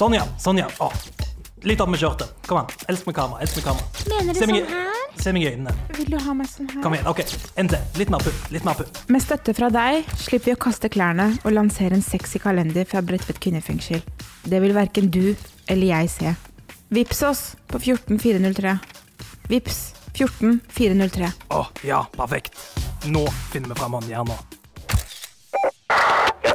Sånn, ja. Sånn, ja. Å. Litt opp med skjørtet. Kom an. Elsk med kamera. Elsk med kamera. Mener du Se meg, sånn her? se meg i øynene. Vil du ha meg sånn her? Kom igjen. OK. En til. Litt mer pupp. Litt mer pupp. Med støtte fra deg slipper vi å kaste klærne og lansere en sexy kalender fra Bredtvet kvinnefengsel. Det vil verken du eller jeg se. Vips oss på 14403. Vips 14403. Å, ja. Perfekt. Nå finner vi fram håndjernet.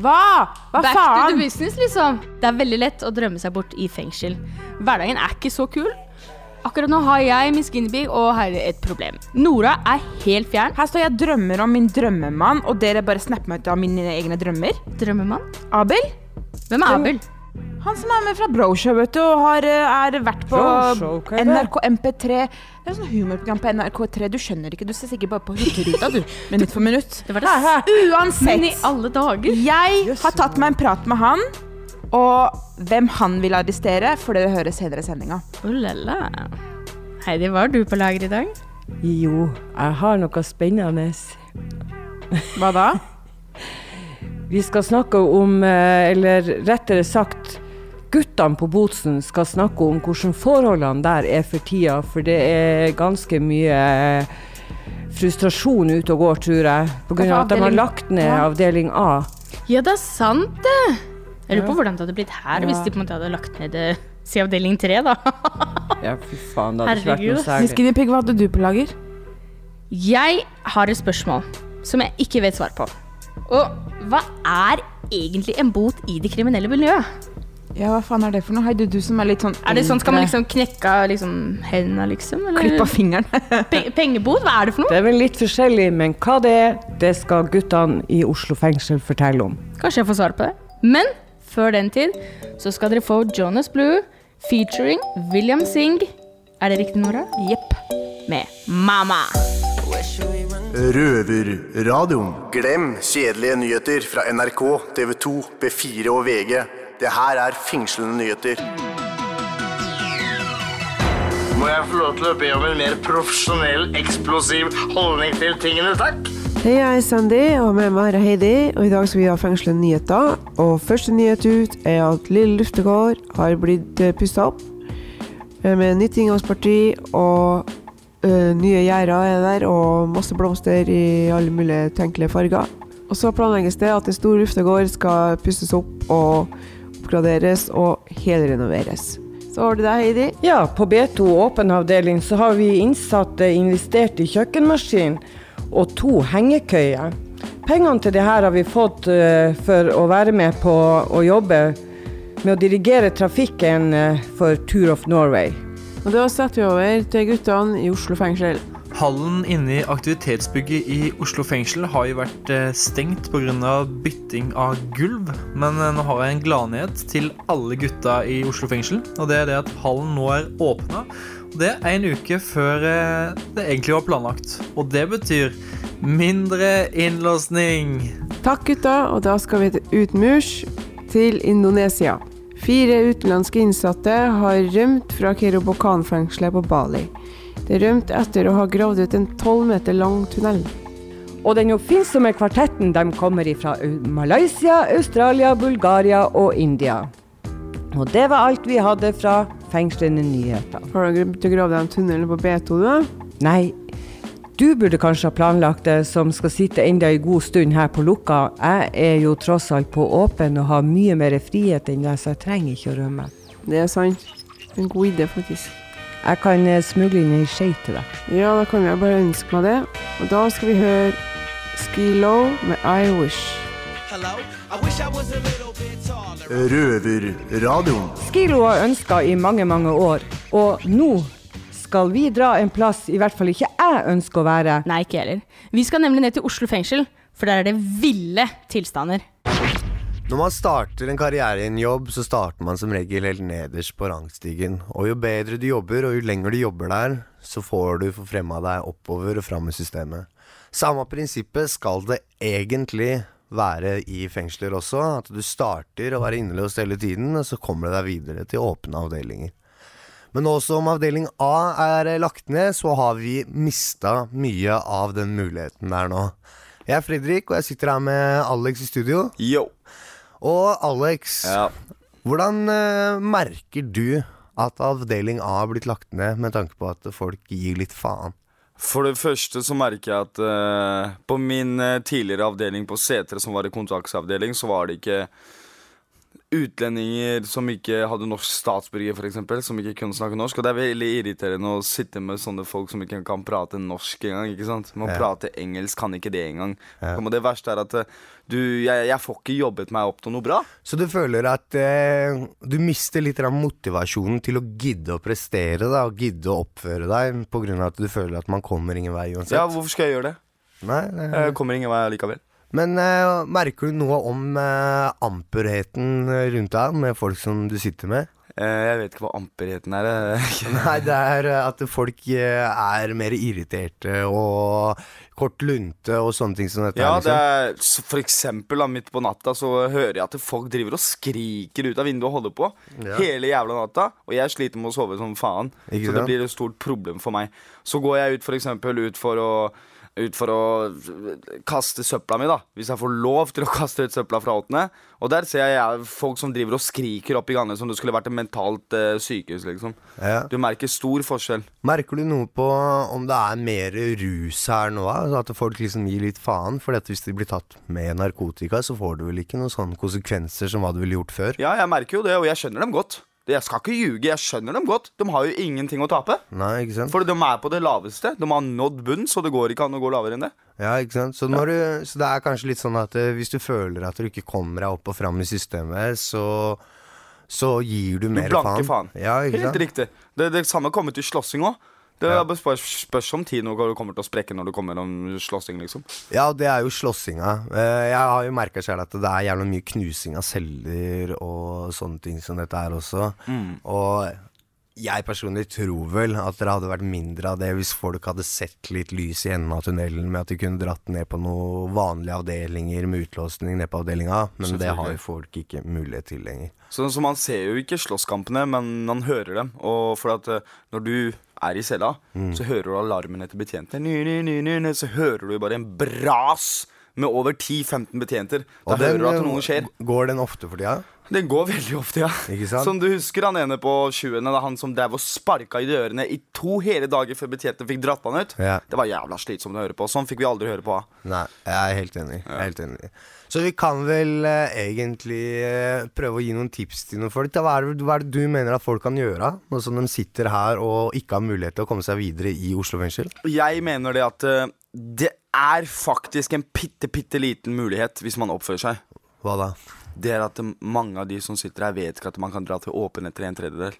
Hva? Hva Back to the business, liksom. Det er veldig lett å drømme seg bort i fengsel. Hverdagen er ikke så kul. Akkurat nå har jeg min Guinevere og Heidi et problem. Nora er helt fjern. Her står jeg og drømmer om min drømmemann, og dere bare snapper meg ut av mine egne drømmer. Drømmemann? Abel? Hvem er Abel? Han som er med fra Broshow, vet du, og har, eh, er vært på Broshow, er? NRK MP3. Det er sånn humorprogram på NRK3. Du skjønner ikke, du ser sikkert bare på Hurtigruta, du. Minutt for minutt. Det var det Uansett. Men i alle dager. Jeg har tatt meg en prat med han, og hvem han vil arrestere, får dere høre senere i sendinga. Oh. Heidi, var du på lager i dag? Jo, jeg har noe spennende. Hva da? Vi skal snakke om, eh, eller rettere sagt, guttene på Botsen skal snakke om hvordan forholdene der er for tida, for det er ganske mye eh, frustrasjon ute og går, tror jeg, av at de har lagt ned avdeling A. Ja, det er sant, det. Jeg lurer på hvordan det hadde blitt her Ja. hvis de på en måte hadde lagt ned det, si avdeling tre, da. Ja, fy faen, det hadde ikke vært noe særlig. Hva hadde du på lager? Jeg har et spørsmål som jeg ikke vet svar på. Og hva er egentlig en bot i det kriminelle miljøet? Ja, hva faen er det for noe? Heidi, du som er litt sånn Er det sånn, Skal man liksom knekke av liksom, hendene, liksom? Eller? Klippe av fingeren? Pe pengebot? Hva er det for noe? Det er vel litt forskjellig, men hva det er, det skal guttene i Oslo fengsel fortelle om. Kanskje jeg får svar på det. Men før den tid så skal dere få Jonas Blue featuring William Singh. Er det riktig, Nora? Jepp. Med Mama. Røverradioen. Glem kjedelige nyheter fra NRK, TV 2, B4 og VG. Det her er fengslende nyheter. Må jeg få lov til å be om en mer profesjonell, eksplosiv holdning til tingene, takk? Hei, jeg er Sandy, og med meg er Heidi. Og i dag skal vi ha fengslende nyheter. Og første nyhet ut er at Lille Luftegård har blitt pussa opp. eh, Med nytt inngangsparti og ø, nye gjerder er der, og masse blomster i alle mulige tenkelige farger. Og så planlegges det at en stor luftegård skal pusses opp og oppgraderes og helrenoveres. Så har du deg, Heidi. Ja, på B2 åpen avdeling så har vi innsatte investert i kjøkkenmaskin og to hengekøyer. Pengene til det her har vi fått eh, for å være med på å jobbe med å dirigere trafikken eh, for Tour of Norway. Og da setter vi over til guttene i Oslo fengsel. Hallen inne i aktivitetsbygget i Oslo fengsel har jo vært eh, stengt pga. bytting av gulv. Men eh, nå har jeg en gladnyhet til alle gutta i Oslo fengsel. Og det er det at hallen nå er åpna. Det er en uke før eh, det egentlig var planlagt. Og det betyr mindre innlåsning. Takk gutta, og da skal vi til utmurs til Indonesia. Fire utenlandske innsatte har rømt fra Kerobokan-fengselet på Bali. De rømte etter å ha gravd ut en tolv meter lang tunnel. Og den oppfinnsomme kvartetten de kommer fra Malaysia, Australia, Bulgaria og India. Og det var alt vi hadde fra fengslende nyheter. Har du glemt å grave den tunnelen på B2, du? Nei, du burde kanskje ha planlagt det, som skal sitte enda en god stund her på lukka. Jeg er jo tross alt på åpen og har mye mer frihet enn deg, så jeg trenger ikke å rømme. Det er sant. En god idé, faktisk. Jeg kan eh, smugle inn ei skje til deg. Ja, da kan jeg bare ønske meg det. Og da skal vi høre Skilo med I Wish. Røverradioen. Skilo har ønska i mange, mange år, og nå skal vi dra en plass i hvert fall ikke jeg ønsker å være. Nei, ikke jeg heller. Vi skal nemlig ned til Oslo fengsel, for der er det ville tilstander. Når man starter en karriere i en jobb, så starter man som regel helt nederst på rangstigen. Og jo bedre du jobber, og jo lenger du jobber der, så får du forfremma deg oppover og fram i systemet. Samme prinsippet skal det egentlig være i fengsler også. At du starter å være innelåst hele tiden, og så kommer du deg videre til åpne avdelinger. Men nå som avdeling A er lagt ned, så har vi mista mye av den muligheten der nå. Jeg er Fredrik, og jeg sitter her med Alex i studio. Yo. Og Alex, Ja. hvordan uh, merker du at avdeling A har blitt lagt ned, med tanke på at folk gir litt faen? For det første så merker jeg at uh, på min eh, tidligere avdeling på Setre, som var i kontraktsavdeling, så var det ikke utlendinger som ikke hadde norsk statsborger, f.eks., som ikke kunne snakke norsk. Og det er veldig irriterende å sitte med sånne folk som ikke kan prate norsk engang. ikke sant? Man Ja. prater engelsk, kan ikke det engang. Ja. Og det verste er at eh, du, jeg, jeg får ikke jobbet meg opp til noe bra. Så du føler at eh, du mister litt av motivasjonen til å gidde å prestere da, og gidde å oppføre deg, pga. at du føler at man kommer ingen vei uansett? Ja, hvorfor skal jeg gjøre det? Nei, det- Jeg kommer ingen vei likevel. Men uh, merker du noe om uh, amperheten rundt deg, med folk som du sitter med? Uh, jeg vet ikke hva amperheten er. Nei, det er at folk er mer irriterte og kort lunte og sånne ting som dette. Ja, her, det liksom. er For eksempel da, midt på natta så hører jeg at folk driver og skriker ut av vinduet og holder på. Ja. Hele jævla natta. Og jeg sliter med å sove som faen. Ikke så det blir et stort problem for meg. Så går jeg ut for eksempel ut for å ut for å kaste søpla mi, da. Hvis jeg får lov til å kaste ut søpla fra åttende. Og der ser jeg folk som driver og skriker opp i gangene som det skulle vært et mentalt uh, sykehus, liksom. Ja. Du merker stor forskjell. Merker du noe på om det er mer rus her nå? da? at folk liksom gir litt faen? For hvis de blir tatt med narkotika, så får du vel ikke noen sånne konsekvenser som hva du ville gjort før? Ja, jeg merker jo det, og jeg skjønner dem godt. Jeg skal ikke ljuge, jeg skjønner dem godt. De har jo ingenting å tape. Nei, ikke sant? For de er på det laveste. De har nådd bunn, så det går ikke an å gå lavere enn det. Ja, ikke sant? Så, når du, så det er kanskje litt sånn at eh, hvis du føler at du ikke kommer deg opp og fram i systemet, så, så gir du Du mer blanker faen. Ja, ikke Helt riktig. Det, det samme kommer til slåssing òg. Det er bare spørs, spørs om tid når du kommer til å sprekke når det kommer om slåssing, liksom. Ja, det er jo slåssinga. Eh, Jeg har jo merka sjøl at det er jævla mye knusing av celler og sånne ting som dette er også. Mm. Og jeg personlig tror vel at det hadde vært mindre av det hvis folk hadde sett litt lys i enden av tunnelen med at de kunne dratt ned på noen vanlige avdelinger med utlåsning ned på avdelinga, men det har jo folk ikke mulighet til lenger. Så, så man ser jo ikke slåsskampene, men man hører dem. Og for at eh, når du er i cella, Mm. så hører du alarmen etter betjente. Ny, ny, ny, ny, ny, så hører du bare en bras med over 10-15 betjenter. Da den, hører du at eh, noe skjer. Går den ofte for tida? Den går veldig ofte, ja. Ikke sant? Som du husker han ene på 20. da han som drev og sparka i dørene i to hele dager før betjentene fikk dratt han ut. Ja. Det var jævla slitsomt å høre på. Sånn fikk vi aldri høre på. Nei, jeg er helt enig. Jeg er helt enig. Så vi kan vel eh, egentlig eh, prøve å gi noen tips til noen folk. Da. Hva, er det, hva er det du mener at folk kan gjøre, nå som de sitter her og ikke har mulighet til å komme seg videre i Oslo fengsel? Jeg mener det at eh, det er faktisk en bitte, bitte liten mulighet hvis man oppfører seg. Hva da? Det er at mange av de som sitter her, vet ikke at man kan dra til åpen etter en tredjedel.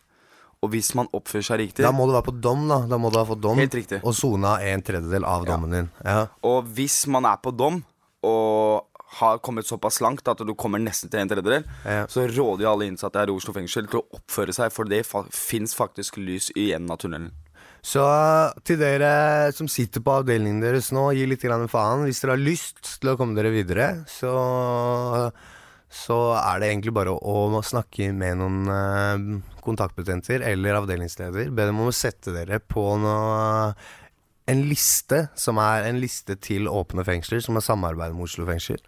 Og hvis man oppfører seg riktig Da må du være på dom, da. Da må du ha fått dom Helt riktig. og sona en tredjedel av dommen din. Ja. Og hvis man er på dom og har kommet såpass langt at du kommer nesten til en tredjedel, Ja. så råder jo alle innsatte her i Oslo fengsel til å oppføre seg, for det fa fins faktisk lys i enden av tunnelen. Så eh, til dere som sitter på avdelingen deres nå, gi litt grann faen. Hvis dere har lyst til å komme dere videre, så så er det egentlig bare å, å snakke med noen eh, kontaktbetjenter eller avdelingsleder. Be dem om å sette dere på noe, en liste som er en liste til åpne fengsler, som er samarbeid med Oslo fengsel.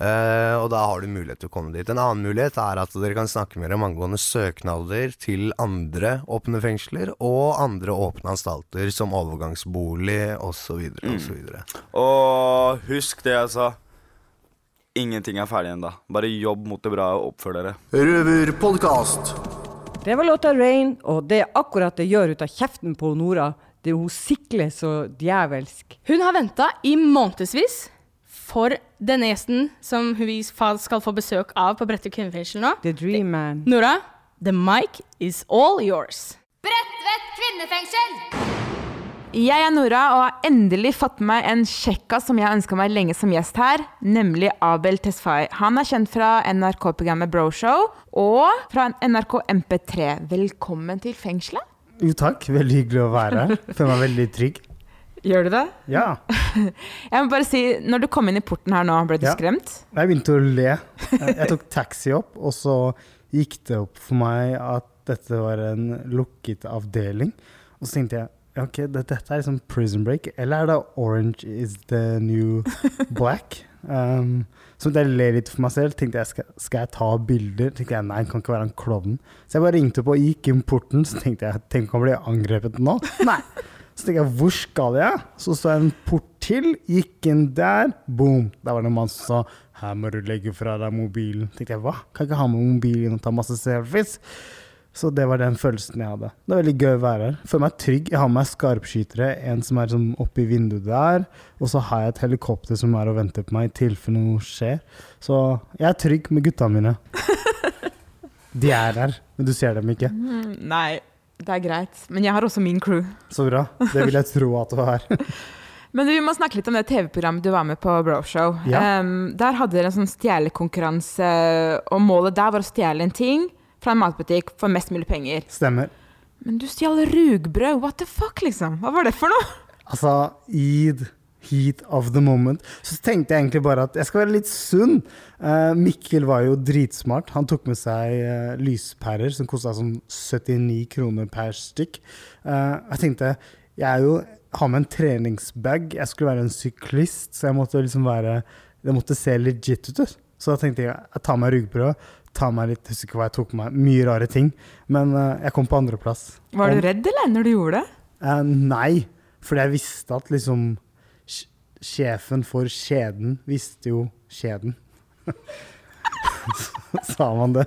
Eh, og da har du mulighet til å komme dit. En annen mulighet er at dere kan snakke med dem angående søknader til andre åpne fengsler og andre åpne anstalter, som overgangsbolig osv. osv. Og husk det jeg sa. Ingenting er ferdig ennå. Bare jobb mot det bra og oppfør dere. Røverpodkast. Det var låta 'Rain', og det er akkurat det gjør ut av kjeften på Nora. Det Hun sikler så djevelsk. Hun har venta i månedsvis for denne gjesten som hun vi skal få besøk av på Bredtvet kvinnefengsel nå. The Dream Man. Nora, the mic is all yours. Bredtvet kvinnefengsel! Jeg er Nora og har endelig fått meg en sjekka som jeg har ønska meg lenge som gjest her, nemlig Abel Tesfaye. Han er kjent fra NRK-programmet Broshow og fra NRK MP3. Velkommen til fengselet. Jo takk, veldig hyggelig å være her. Føler meg veldig trygg. Gjør du det? Ja. Jeg må bare si, når du kom inn i porten her nå, ble du Ja. skremt? Jeg begynte å le. Jeg tok taxi opp, og så gikk det opp for meg at dette var en lukket avdeling. Og så tenkte jeg ok, det, dette er liksom Prison Break, eller er det Orange is the new black? Um, så jeg ler litt for meg selv. Tenkte jeg, skal, skal jeg ta bilder? Tenkte jeg, nei, han kan ikke være en klovn. Så jeg bare ringte opp og gikk inn porten. Så tenkte jeg, tenk om han blir angrepet nå? Nei. Så tenkte jeg, hvor skal jeg? Så så jeg en port til, gikk inn der, boom. Der var det en mann som sa, her må du legge fra deg mobilen. Tenkte jeg, hva? Kan ikke ha med mobilen og ta masse selfies? Så det var den følelsen jeg hadde. Det er veldig gøy å være her. Føler meg trygg. Jeg har med meg skarpskytere, en som er sånn oppi vinduet der, og så har jeg et helikopter som er og venter på meg i tilfelle noe skjer. Så jeg er trygg med gutta mine. De er her, men du ser dem ikke. Mm, nei, det er greit. Men jeg har også min crew. Så bra. Det vil jeg tro at du har. Men vi må snakke litt om det TV-programmet du var med på, Broshow. Ja. Um, der hadde dere en sånn stjelekonkurranse, og målet der var å stjele en ting fra en matbutikk for mest mulig penger. Stemmer. Men du stjal rugbrød, what the fuck, liksom? Hva var det for noe? Altså, Eid heat of the moment, så tenkte jeg egentlig bare at jeg skal være litt sunn. Uh, Mikkel var jo dritsmart. Han tok med seg uh, lyspærer som kosta sånn 79 kroner per stykk. Uh, jeg tenkte jeg er jo har med en treningsbag. Jeg skulle være en syklist, så jeg måtte liksom være Det måtte se legit ut. Så da tenkte jeg jeg tar meg rugbrød, tar meg litt Jeg husker ikke hva jeg tok med meg. Mye rare ting. Men uh, jeg kom på andreplass. Var du redd, eller, når du gjorde det? Uh, nei, fordi jeg visste at liksom Sjefen for kjeden visste jo kjeden. Sa man det.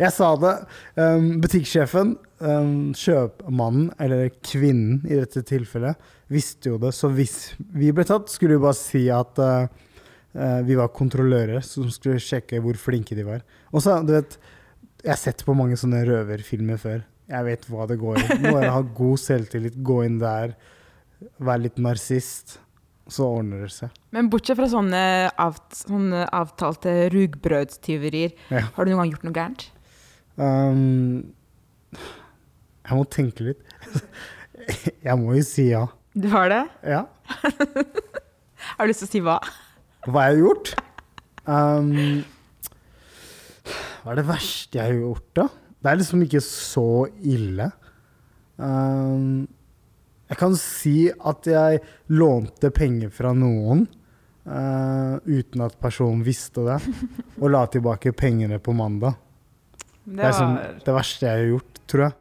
Jeg sa det. Um, butikksjefen, um, kjøpmannen, eller kvinnen i dette tilfellet, visste jo det. Så hvis vi ble tatt, skulle vi bare si at uh, vi var kontrollører som skulle sjekke hvor flinke de var. Og så, du vet, jeg har sett på mange sånne røverfilmer før. Jeg vet hva det går i. Bare ha god selvtillit, gå inn der, være litt narsist. Så ordner det seg. Men bortsett fra sånne, avt sånne avtalte rugbrødstyverier, Ja. har du noen gang gjort noe gærent? Um, jeg må tenke litt. Jeg må jo si ja. Du har det? Ja. Har du lyst til å si hva? Hva jeg har gjort? Um, hva er det verste jeg har gjort, da? Det er liksom ikke så ille. Um, jeg kan si at jeg lånte penger fra noen uh, uten at personen visste det, og la tilbake pengene på mandag. Det, Det er sånn, det verste jeg har gjort, tror jeg.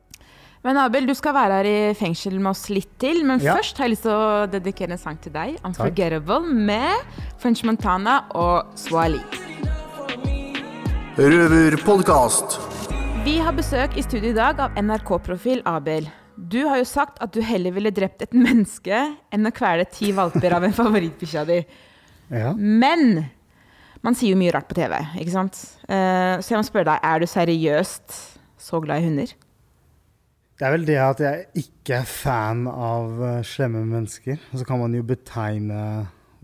Men Abel, du skal være her i fengsel med oss litt til. Men Ja. først har jeg lyst til å dedikere en sang til deg. 'Unforgettable' med French Montana og Swali. Røverpodkast. Vi har besøk i studio i dag av NRK-profil Abel. Du har jo sagt at du heller ville drept et menneske enn å kvele ti valper av en favorittbikkja di. Ja. Men man sier jo mye rart på TV, ikke sant? Eh, så jeg må spørre deg, er du seriøst så glad i hunder? Det er vel det at jeg ikke er fan av eh, slemme mennesker. Og så kan man jo betegne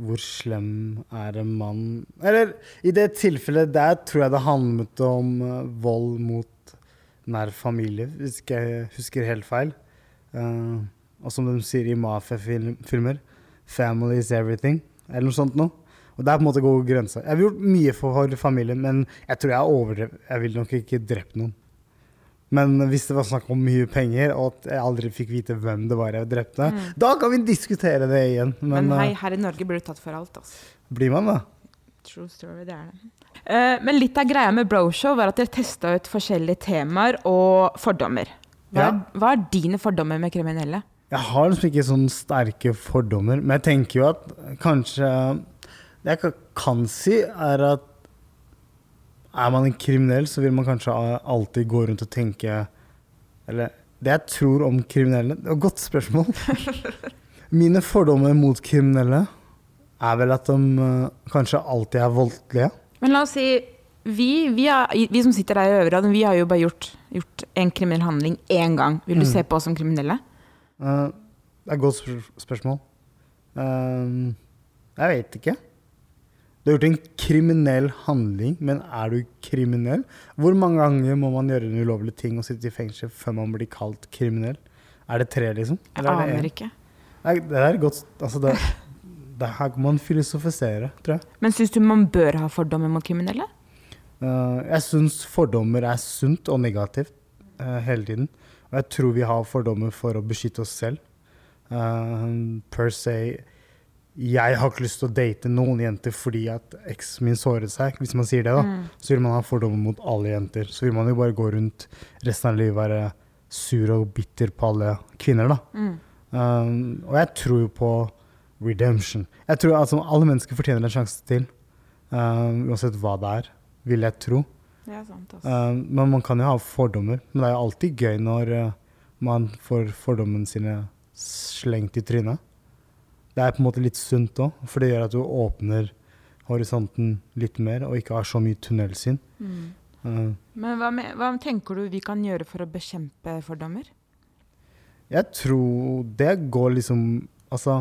hvor slem er en mann Eller i det tilfellet der tror jeg det handlet om eh, vold mot nær familie, hvis ikke jeg husker helt feil. Uh, og som de sier i mafiafilmer, 'family is everything', eller noe sånt noe. Og det er på en måte god grense. Jeg har gjort mye for familien, men jeg tror jeg overdrev. Jeg ville nok ikke drept noen. Men hvis det var snakk om mye penger, og at jeg aldri fikk vite hvem det var jeg drepte, Mm. da kan vi diskutere det igjen. Men, Men hei, eh, her i Norge blir du tatt for alt, altså. blir man da? True story, det er det. Uh, men litt av greia med Broshow var at dere testa ut forskjellige temaer og fordommer. Hva, Ja. er, hva er dine fordommer med kriminelle? Jeg har liksom ikke sånne sterke fordommer, men jeg tenker jo at kanskje Det jeg kan si, er at er man en kriminell, så vil man kanskje alltid gå rundt og tenke Eller det jeg tror om kriminelle Det var et godt spørsmål. Mine fordommer mot kriminelle er vel at de eh, kanskje alltid er voldelige. Men la oss si vi, vi, har, vi som sitter der i Øverad, vi har jo bare gjort, gjort en kriminell handling én gang. Vil du Mm. se på oss som kriminelle? Uh, Det er et godt spør spørsmål. Uh, jeg vet ikke. Du har gjort en kriminell handling, men er du kriminell? Hvor mange ganger må man gjøre en ulovlig ting og sitte i fengsel før man blir kalt kriminell? Er det tre, liksom? Jeg Eller er aner ikke. Nei, Det er godt Altså, det, det her kan man filosofisere, tror jeg. Men syns du man bør ha fordommer mot kriminelle? Uh, jeg syns fordommer er sunt og negativt uh, hele tiden. Og jeg tror vi har fordommer for å beskytte oss selv. Uh, per se Jeg har ikke lyst til å date noen jenter fordi at eksen min såret seg. Hvis man sier det, da. Mm. Så vil man ha fordommer mot alle jenter. Så vil man jo bare gå rundt resten av livet og være sur og bitter på alle kvinner, da. Mm. Um, og jeg tror jo på redemption. Jeg tror altså Alle mennesker fortjener en sjanse til, um, uansett hva det er, vil jeg tro. Det er sant. Um, men man kan jo ha fordommer. Men det er jo alltid gøy når uh, man får fordommene sine slengt i trynet. Det er på en måte litt sunt òg, for det gjør at du åpner horisonten litt mer, og ikke har så mye tunnelsyn. Mm. Uh, Men hva, med, hva tenker du vi kan gjøre for å bekjempe fordommer? Jeg tror det går liksom Altså,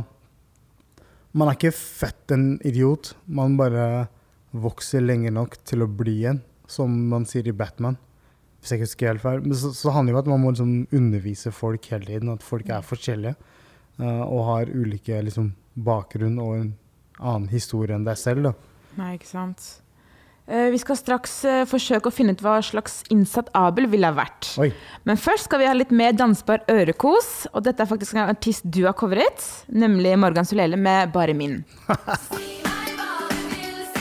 man er ikke født en idiot. Man bare vokser lenge nok til å bli en, som man sier i Batman. Hvis jeg ikke husker helt feil. Men så, så handler det jo om at man må liksom undervise folk hele tiden. At folk er forskjellige og har ulike liksom, bakgrunn og en annen historie enn deg selv. Da. Nei, ikke sant. Eh, vi skal straks eh, forsøke å finne ut hva slags innsatt Abel ville ha vært. Oi. Men først skal vi ha litt mer dansbar ørekos. Og dette er faktisk en artist du har covret, nemlig Morgan Solele med 'Bare min'.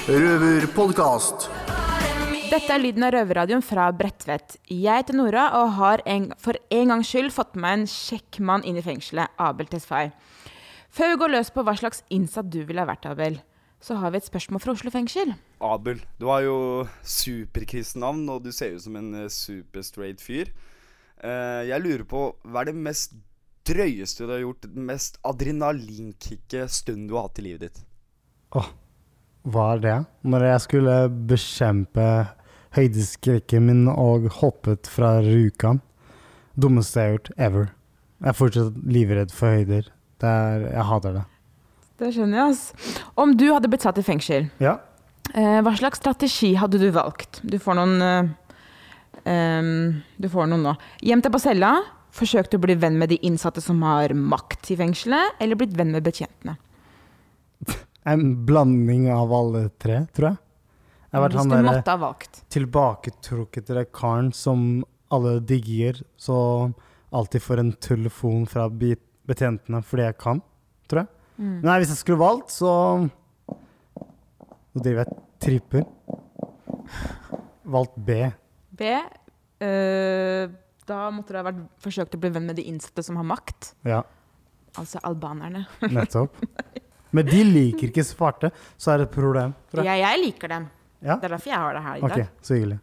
Røverpodkast. Dette er lyden av røverradioen fra Bredtvet. Jeg heter Nora og har en, for en gangs skyld fått med meg en kjekk mann inn i fengselet, Abel Tesfaye. Før vi går løs på hva slags innsatt du ville ha vært, Abel, så har vi et spørsmål fra Oslo fengsel. Abel, du har jo superkristnavn, og du ser ut som en eh, superstraight fyr. Eh, jeg lurer på, hva er det mest drøyeste du har gjort, den mest adrenalinkicket stunden du har hatt i livet ditt? Åh, hva er det? Når jeg skulle bekjempe høydeskrekken min og hoppet fra Rjukan. Dummeste jeg har gjort ever. Jeg er fortsatt livredd for høyder. Er, jeg hater det. Det skjønner jeg, ass. Om du hadde blitt satt i fengsel, Ja. eh, hva slags strategi hadde du valgt? Du får noen eh, um, Du får noen nå. Gjemt deg på cella, forsøkt å bli venn med de innsatte som har makt i fengselet, eller blitt venn med betjentene? En blanding av alle tre, tror jeg. Jeg har vært han derre ha karen som alle digger, så alltid får en telefon fra betjentene fordi jeg kan, tror jeg. Mm. Nei, hvis jeg skulle valgt, så Nå driver jeg tripper. Valgt B. B. Uh, da måtte du ha vært forsøkt å bli venn med de innsatte som har makt. Ja, Altså albanerne. nettopp. Men de liker ikke svarte, så er det et problem. tror jeg. Ja, jeg liker dem. Ja? Det er derfor jeg har det her i Ok, Okay, så hyggelig.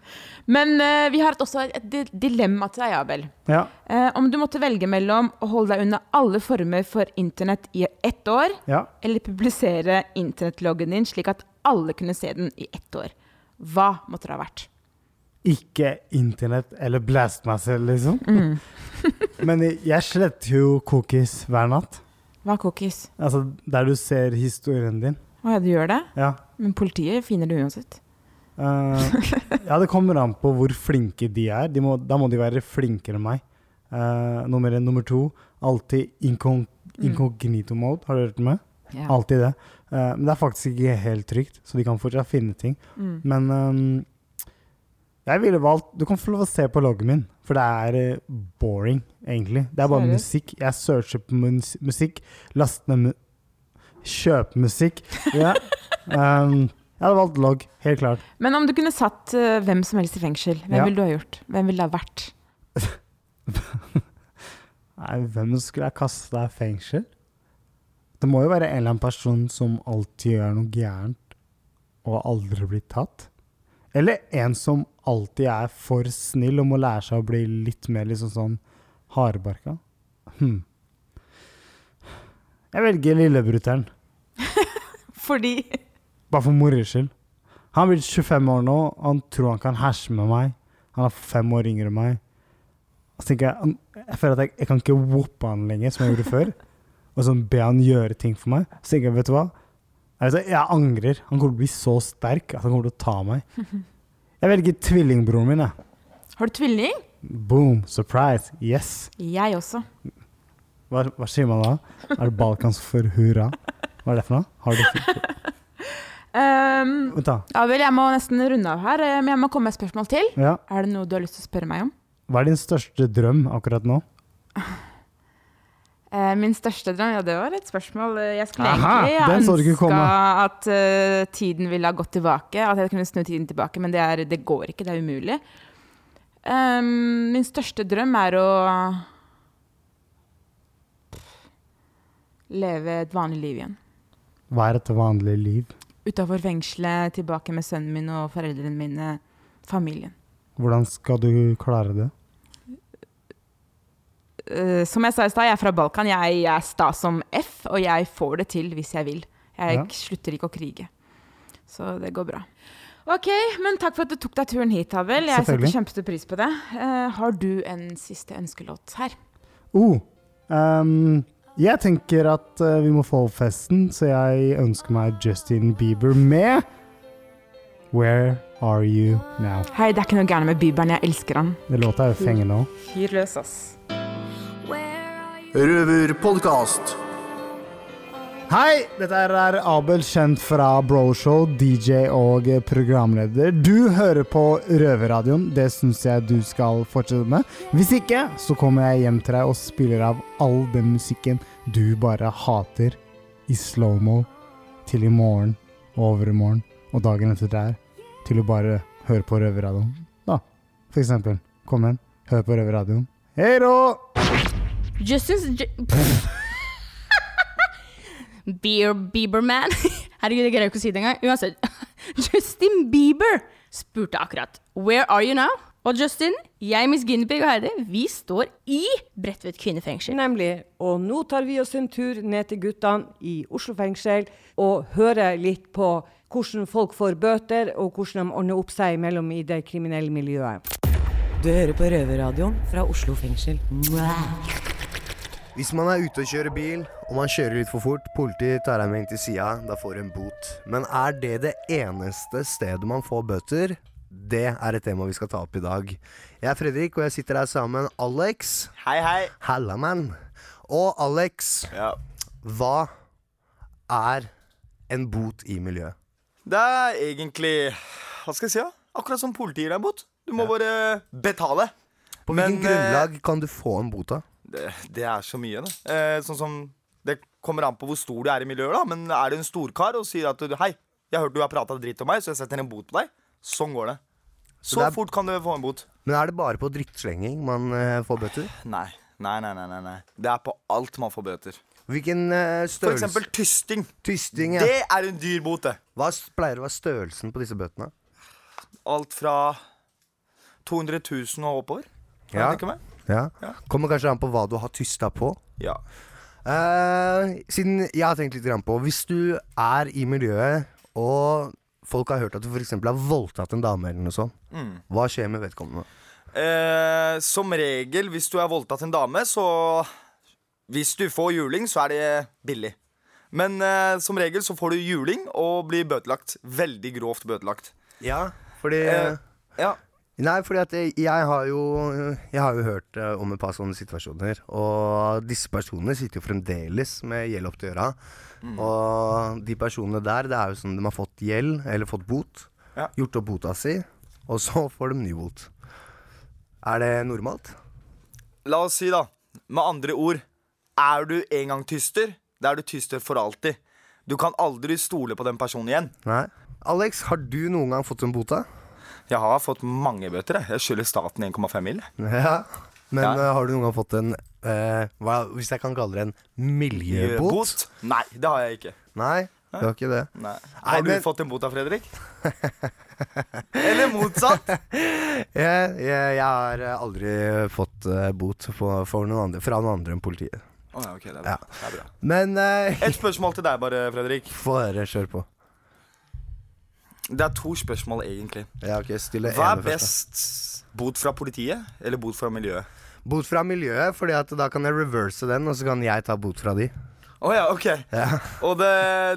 Men uh, vi har også et di- dilemma til deg, Abel. Ja. Uh, om du måtte velge mellom å holde deg unna alle former for internett i ett år, Ja. eller publisere internettloggen din slik at alle kunne se den i ett år, hva måtte det ha vært? Ikke internett eller blast meg selv, liksom. Mm. Men jeg sletter jo cookies hver natt. Hva er cookies? Altså der du ser historien din. Å ja, du gjør det? Ja. Men politiet finner det uansett. Uh, ja, det kommer an på hvor flinke de er. De må, da må de være flinkere enn meg. Uh, nummer én. Nummer to, alltid incog Mm. incognito mode. Har du hørt med? Yeah. Alltid det. Uh, men det er faktisk ikke helt trygt, så de kan fortsatt finne ting. Mm. Men um, jeg ville valgt Du kan få lov å se på loggen min, for det er boring, egentlig. Det er bare Seriøst? musikk. Jeg searcher på mus musikk, laster ned mu Kjøper musikk. Ja. Ehm, jeg hadde valgt logg, helt klart. Men om du kunne satt uh, hvem som helst i fengsel, hvem Ja. ville du ha gjort? Hvem ville det ha vært? Nei, hvem skulle jeg kaste deg i fengsel? Det må jo være en eller annen person som alltid gjør noe gærent og aldri blir tatt. Eller en som alltid er for snill og må lære seg å bli litt mer liksom sånn hardbarka. Hm. Jeg velger lillebruteren. Fordi bare for moro skyld. Han blir 25 år nå, han tror han kan herse med meg. Han er fem år yngre enn meg. Så tenker jeg "Mm, Jeg føler at jeg, jeg kan ikke whoppe han lenger, som jeg gjorde før. Og sånn be han gjøre ting for meg. Så tenker jeg, vet du hva? Jeg, jeg angrer. Han kommer til å bli så sterk at han kommer til å ta meg. Jeg velger tvillingbroren min, jeg. Har du tvilling? Boom. Surprise. Yes. Jeg også. Hva, hva sier man da? Er det balkansk for hurra? Hva er det for noe? Har du Um, ja vel, jeg må nesten runde av her, men jeg må komme med et spørsmål til. Ja. Er det noe du har lyst til å spørre meg om? Hva er din største drøm akkurat nå? Eh, min største drøm, ja det var et spørsmål eh, Jeg skulle Aha, egentlig ønska at uh, tiden ville ha gått tilbake, at jeg kunne snu tiden tilbake, men det, er, det går ikke, det er umulig. Um, min største drøm er å leve et vanlig liv igjen. Hva er et vanlig liv? Utafor fengselet, tilbake med sønnen min og foreldrene mine, familien. Hvordan skal du klare det? Uh, som jeg sa i stad, jeg er fra Balkan. Jeg, jeg er sta som F, og jeg får det til hvis jeg vil. Jeg Ja. slutter ikke å krige. Så det går bra. Ok, men takk for at du tok deg turen hit, Abel. Jeg setter kjempestor pris på det. Uh, har du en siste ønskelåt her? Oh, ehm, jeg tenker at eh, vi må få opp festen, så jeg ønsker meg Justin Bieber med Where Are You Now? Hei, det er ikke noe gærent med Bieberen, Jeg elsker han. Det låta er jo fengende òg. Fyr løs, ass. Røverpodkast. Hei, dette er Abel, kjent fra Broshow, DJ og programleder. Du hører på Røverradioen. Det syns jeg du skal fortsette med. Hvis ikke, så kommer jeg hjem til deg og spiller av all den musikken du bare hater, i slow-mo, til i morgen og overmorgen og dagen etter der, til å bare høre på Røverradioen. Da, for eksempel. Kom igjen, hør på Røverradioen. Hei då! Justin Ju Beer Bieberman. Herregud, jeg greier ikke å si det engang. Uansett. Justin Bieber spurte akkurat Where are you now? Og Justin, jeg, Miss Guinevere og Heidi, vi står i Bredtvet kvinnefengsel. Nemlig. Og nå tar vi oss en tur ned til guttene i Oslo fengsel og hører litt på hvordan folk får bøter, og hvordan de ordner opp seg imellom i det kriminelle miljøet. Du hører på Røverradioen fra Oslo fengsel. Hvis man er ute og kjører bil, og man kjører litt for fort, politiet tar deg med inn til sida, da får du en bot. Men er det det eneste stedet man får bøter? Det er et tema vi skal ta opp i dag. Jeg er Fredrik, og jeg sitter her sammen med Alex. Hei, hei. Halla, man. Og Alex, Ja. hva er en bot i miljøet? Det er egentlig Hva skal jeg si? da? Akkurat som politiet gir deg bot. Du må bare betale. På hvilken grunnlag kan du få en bot, da? Det, det er så mye, det. Eh, sånn som Det kommer an på hvor stor du er i miljøet, da. Men er du en storkar og sier at du Hei, jeg har hørt du har prata dritt om meg, så jeg setter en bot på deg. Sånn går det. Så det er- fort kan du få en bot. Men er det bare på drittslenging man eh, får bøter? Nei. Nei, nei, nei, nei. Det er på alt man får bøter. Hvilken eh, For eksempel tysting. Tysting, ja. Det er en dyr bot, det. Hva pleier å være størrelsen på disse bøtene? Alt fra 200 000 og oppover. Ja. Ja. Kommer kanskje an på hva du har tysta på. Ja. Eh, siden jeg har tenkt litt grann på Hvis du er i miljøet, og folk har hørt at du f.eks. har voldtatt en dame, eller noe sånt, Mm. hva skjer med vedkommende? Eh, som regel, hvis du har voldtatt en dame, så Hvis du får juling, så er det billig. Men eh, som regel så får du juling og blir bøtelagt. Veldig grovt bøtelagt. Ja, fordi Eh, ja. Nei, fordi at jeg, jeg har jo Jeg har jo hørt eh, om et par sånne situasjoner. Og disse personene sitter jo fremdeles med gjeld opp til øra. Mm. Og de personene der, det er jo sånn de har fått gjeld, eller fått bot. Ja. Gjort opp bota si, og så får de ny bot. Er det normalt? La oss si, da, med andre ord Er du en gang tyster, da er du tyster for alltid. Du kan aldri stole på den personen igjen. Nei. Alex, har du noen gang fått en bota? Jeg har fått mange bøter. jeg. Jeg skylder staten 1,5 mill. Ja. Men Ja. eh, har du noen gang fått en eh, hva, Hvis jeg kan kalle det en miljøbot? Bot? Nei, det har jeg ikke. Nei, det var ikke det. Nei. Nei, Har du men- fått en bot av Fredrik? Eller motsatt? Jeg, jeg, jeg har eh, aldri fått eh, bot for, for noen andre, fra noen andre enn politiet. Oh, ja, ok, det er bra. Ja. Det er bra. Men eh, Et spørsmål til deg, bare, Fredrik. Få høre, kjør på. Det er to spørsmål, egentlig. Ja, ok, stille Hva ene er først, best? Bot fra politiet eller bot fra miljøet? Bot fra miljøet, fordi at da kan jeg reverse den, og så kan jeg ta bot fra de. Å ja, ok. Og det,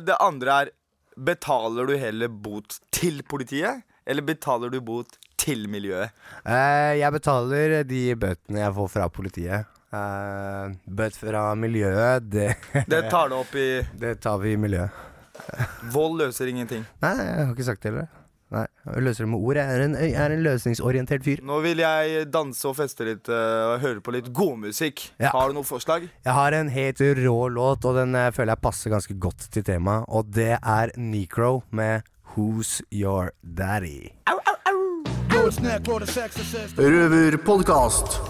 det andre er Betaler du heller bot til politiet, eller betaler du bot til miljøet? Eh, jeg betaler de bøtene jeg får fra politiet. Eh, bøt fra miljøet, det Det tar du opp i Det tar vi i miljøet. Vold løser ingenting. Nei, jeg har ikke sagt det heller. Nei, jeg løser det med ord. Jeg er en, jeg er en løsningsorientert fyr. Nå vil jeg danse og feste litt eh, og høre på litt godmusikk. Ja. Har du noe forslag? Jeg har en helt rå låt, og den eh, føler jeg passer ganske godt til temaet. Og det er Necro med Who's Your Daddy. Røverpodkast.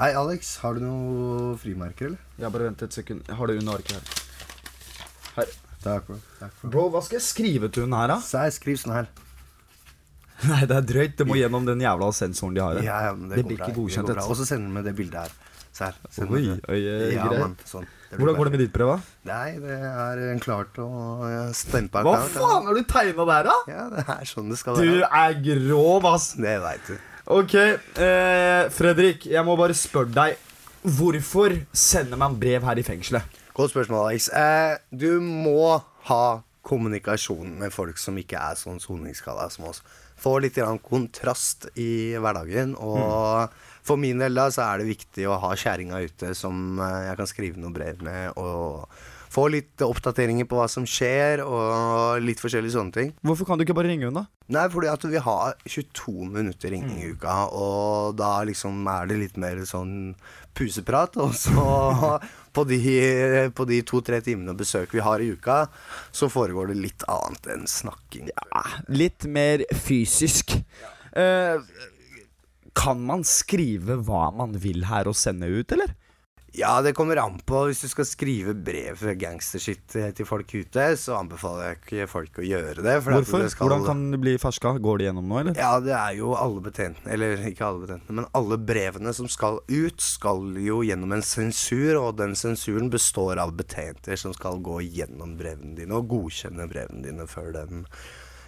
Hei, Alex. Har du noe frimerker, eller? Ja, bare vent et sekund. Jeg har det under arket her. Her. Takk, bro. Takk, bro. Bro, hva skal jeg skrive til hun her, da? Så skriv sånn her. Nei, det er drøyt. Det må gjennom den jævla sensoren de har. Ja, ja, men det, det blir ikke godkjent. Og så sender vi det bildet her. Se her. Send Oi, oi, eh, ja, mann, sånn. Hvordan går det med ditt prøve? Nei, det er klart å stempe Hva klart, faen har du tegna der, da? Ja, det er sånn det skal Du være. er grov, ass. Det veit du. Ok, eh, Fredrik, jeg må bare spørre deg. Hvorfor sender man brev her i fengselet? Godt spørsmål, Alex. Eh, du må ha kommunikasjon med folk som ikke er sånn soningsskala som oss. Få litt kontrast i hverdagen. Og for min del da, så er det viktig å ha kjerringa ute som eh, jeg kan skrive noen brev med. Og få litt oppdateringer på hva som skjer, og litt forskjellige sånne ting. Hvorfor kan du ikke bare ringe henne, da? Nei, fordi at vi har 22 minutter ringing i uka, og da liksom er det litt mer sånn puseprat. Og så på de, de to-tre timene besøk vi har i uka, så foregår det litt annet enn snakking. Litt mer fysisk. Eh, kan man skrive hva man vil her og sende ut, eller? Ja, det kommer an på. Hvis du skal skrive brev gangstershit til folk ute, så anbefaler jeg ikke folk å gjøre det. for at Hvorfor? det skal- Hvordan kan det bli ferska? Går det gjennom nå, eller? Ja, det er jo alle betjentene, eller ikke alle betjentene, men alle brevene som skal ut, skal jo gjennom en sensur, og den sensuren består av betjenter som skal gå gjennom brevene dine og godkjenne brevene dine før de,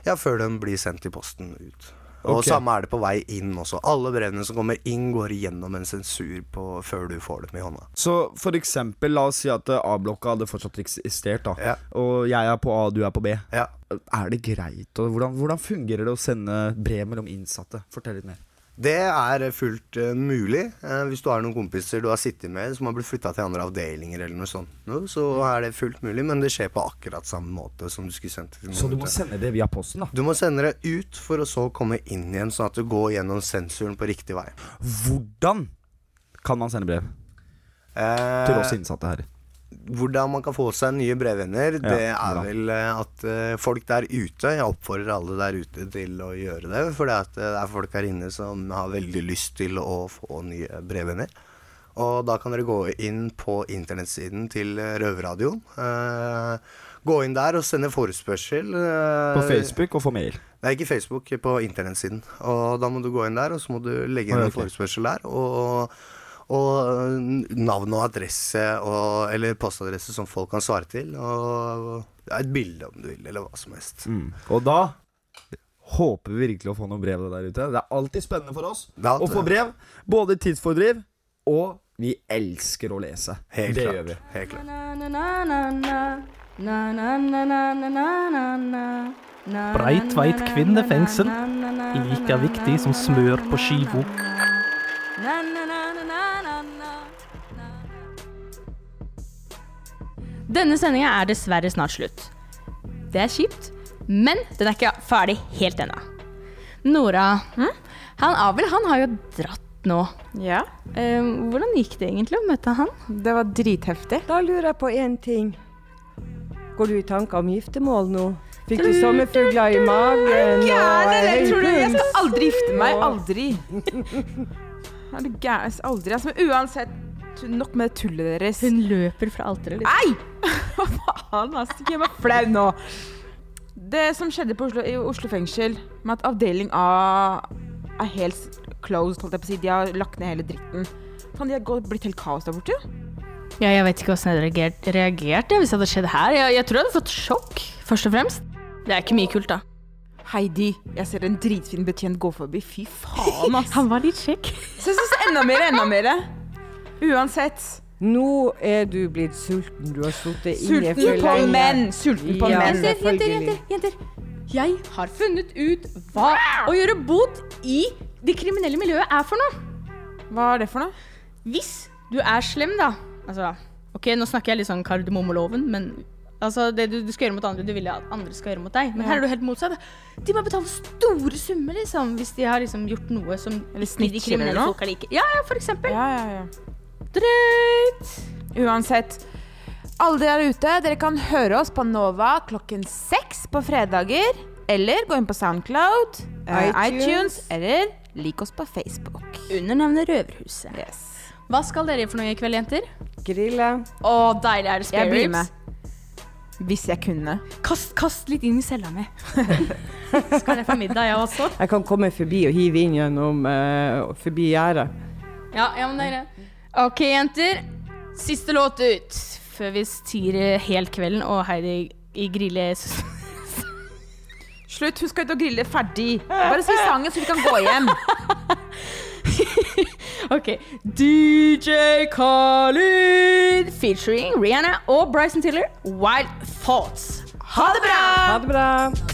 ja, før de blir sendt i posten ut. Og okay. samme er det på vei inn også. Alle brevene som kommer inn, går gjennom en sensur på, før du får dem i hånda. Så for eksempel, la oss si at eh, A-blokka hadde fortsatt eksistert, da. Og jeg er på A, du er på B. Er det greit? Og hvordan, hvordan fungerer det å sende brev mellom innsatte? Fortell litt mer. Det er fullt uh, mulig. uh, hvis du har noen kompiser du har sittet med som har blitt flytta til andre avdelinger, eller noe sånt, No, så er det fullt mulig, men det skjer på akkurat samme måte som du skulle sendt det Så du må sende det via posten, da? Du må sende det ut for å så komme inn igjen, sånn at du går gjennom sensuren på riktig vei. Hvordan kan man sende brev? Eh, Til oss innsatte her. Hvordan man kan få seg nye brevvenner, det Ja, er vel eh, at eh, folk der ute Jeg oppfordrer alle der ute til å gjøre det. For det er folk her inne som har veldig lyst til å få nye brevvenner. Og da kan dere gå inn på internettsiden til eh, Røverradioen. Eh, gå inn der og sende forespørsel. eh, På Facebook og få mail. Nei, ikke Facebook, på internettsiden. Og da må du gå inn der, og så må du legge inn en forespørsel der. Og, og øh, navn og adresse, og, eller postadresse som folk kan svare til. Og ja, et bilde om du vil, eller hva som helst. Mm. Og da håper vi virkelig å få noen brev der ute. Det er alltid spennende for oss alltid å få brev. Både tidsfordriv, og vi elsker å lese. Helt det klart. gjør vi. Helt klart. Breitveit kvinnefengsel. Like viktig som smør på skiva. Denne sendinga er dessverre snart slutt. Det er kjipt, men den er ikke ferdig helt ennå. Nora, han Abel han har jo dratt nå. Ja. Uh, hvordan gikk det egentlig å møte han? Det var dritheftig. Da lurer jeg på én ting. Går du i tanker om giftermål nå? Fikk du sommerfugler i magen? Gæren, eller tror du? Jeg skal aldri gifte meg. Aldri. Er du gæren? Aldri. Altså, uansett, nok med det tullet deres. Hun løper fra alteret. Nei! Hva faen, altså. Ikke gjør meg flau nå. Det som skjedde på Oslo, i Oslo fengsel, med at avdeling A er helt closed, holdt jeg på å si. De har lagt ned hele dritten. Faen, de har blitt helt kaos der borte. Ja, jeg vet ikke hvordan jeg hadde reagert, hvis det hadde skjedd her. Jeg, jeg tror jeg hadde fått sjokk, først og fremst. Det er ikke mye kult, da. Heidi, jeg ser en dritfin betjent gå forbi. Fy faen, ass. Han var litt kjekk. Så jeg synes enda mer, enda mer. Uansett. Nå er du blitt sulten. Du har sittet inne Sulten på menn. Sulten på Ja, menn. Jenter, jenter, jenter. Jeg har funnet ut hva å gjøre bot i det kriminelle miljøet er for noe. Hva er det for noe? Hvis du er slem, da Altså, ok, nå snakker jeg litt sånn kardemommeloven, men altså, det du, du skal gjøre mot andre, du vil at andre skal gjøre mot deg. Men her er du helt motsatt. De må betale store summer, liksom, hvis de har liksom gjort noe som Eller de snitcher eller kriminelle folk er liker. Ja, ja, for eksempel. Ja, ja, ja. Drøyt. Uansett. Alle dere der ute, dere kan høre oss på Nova klokken seks på fredager. Eller gå inn på Soundcloud, eh, iTunes. iTunes, eller lik oss på Facebook. Under navnet Røverhuset. Yes. Hva skal dere for noe i kveld, jenter? Grille. Å, deilig er det Jeg blir med. Hvis jeg kunne. Kast, kast litt inn i cella mi. skal jeg få middag, jeg også? Jeg kan komme forbi og hive inn gjennom uh, forbi gjerdet. Ja, ja, men det er greit. OK, jenter. Siste låt ut. Før vi styrer helt kvelden og Heidi i grille... Slutt, husk ut å grille ferdig. Bare si sangen, så vi kan gå hjem. OK. DJ Khalid featuring Rihanna og Bryson Tiller, Wild Thoughts. Ha det bra! Ha det bra.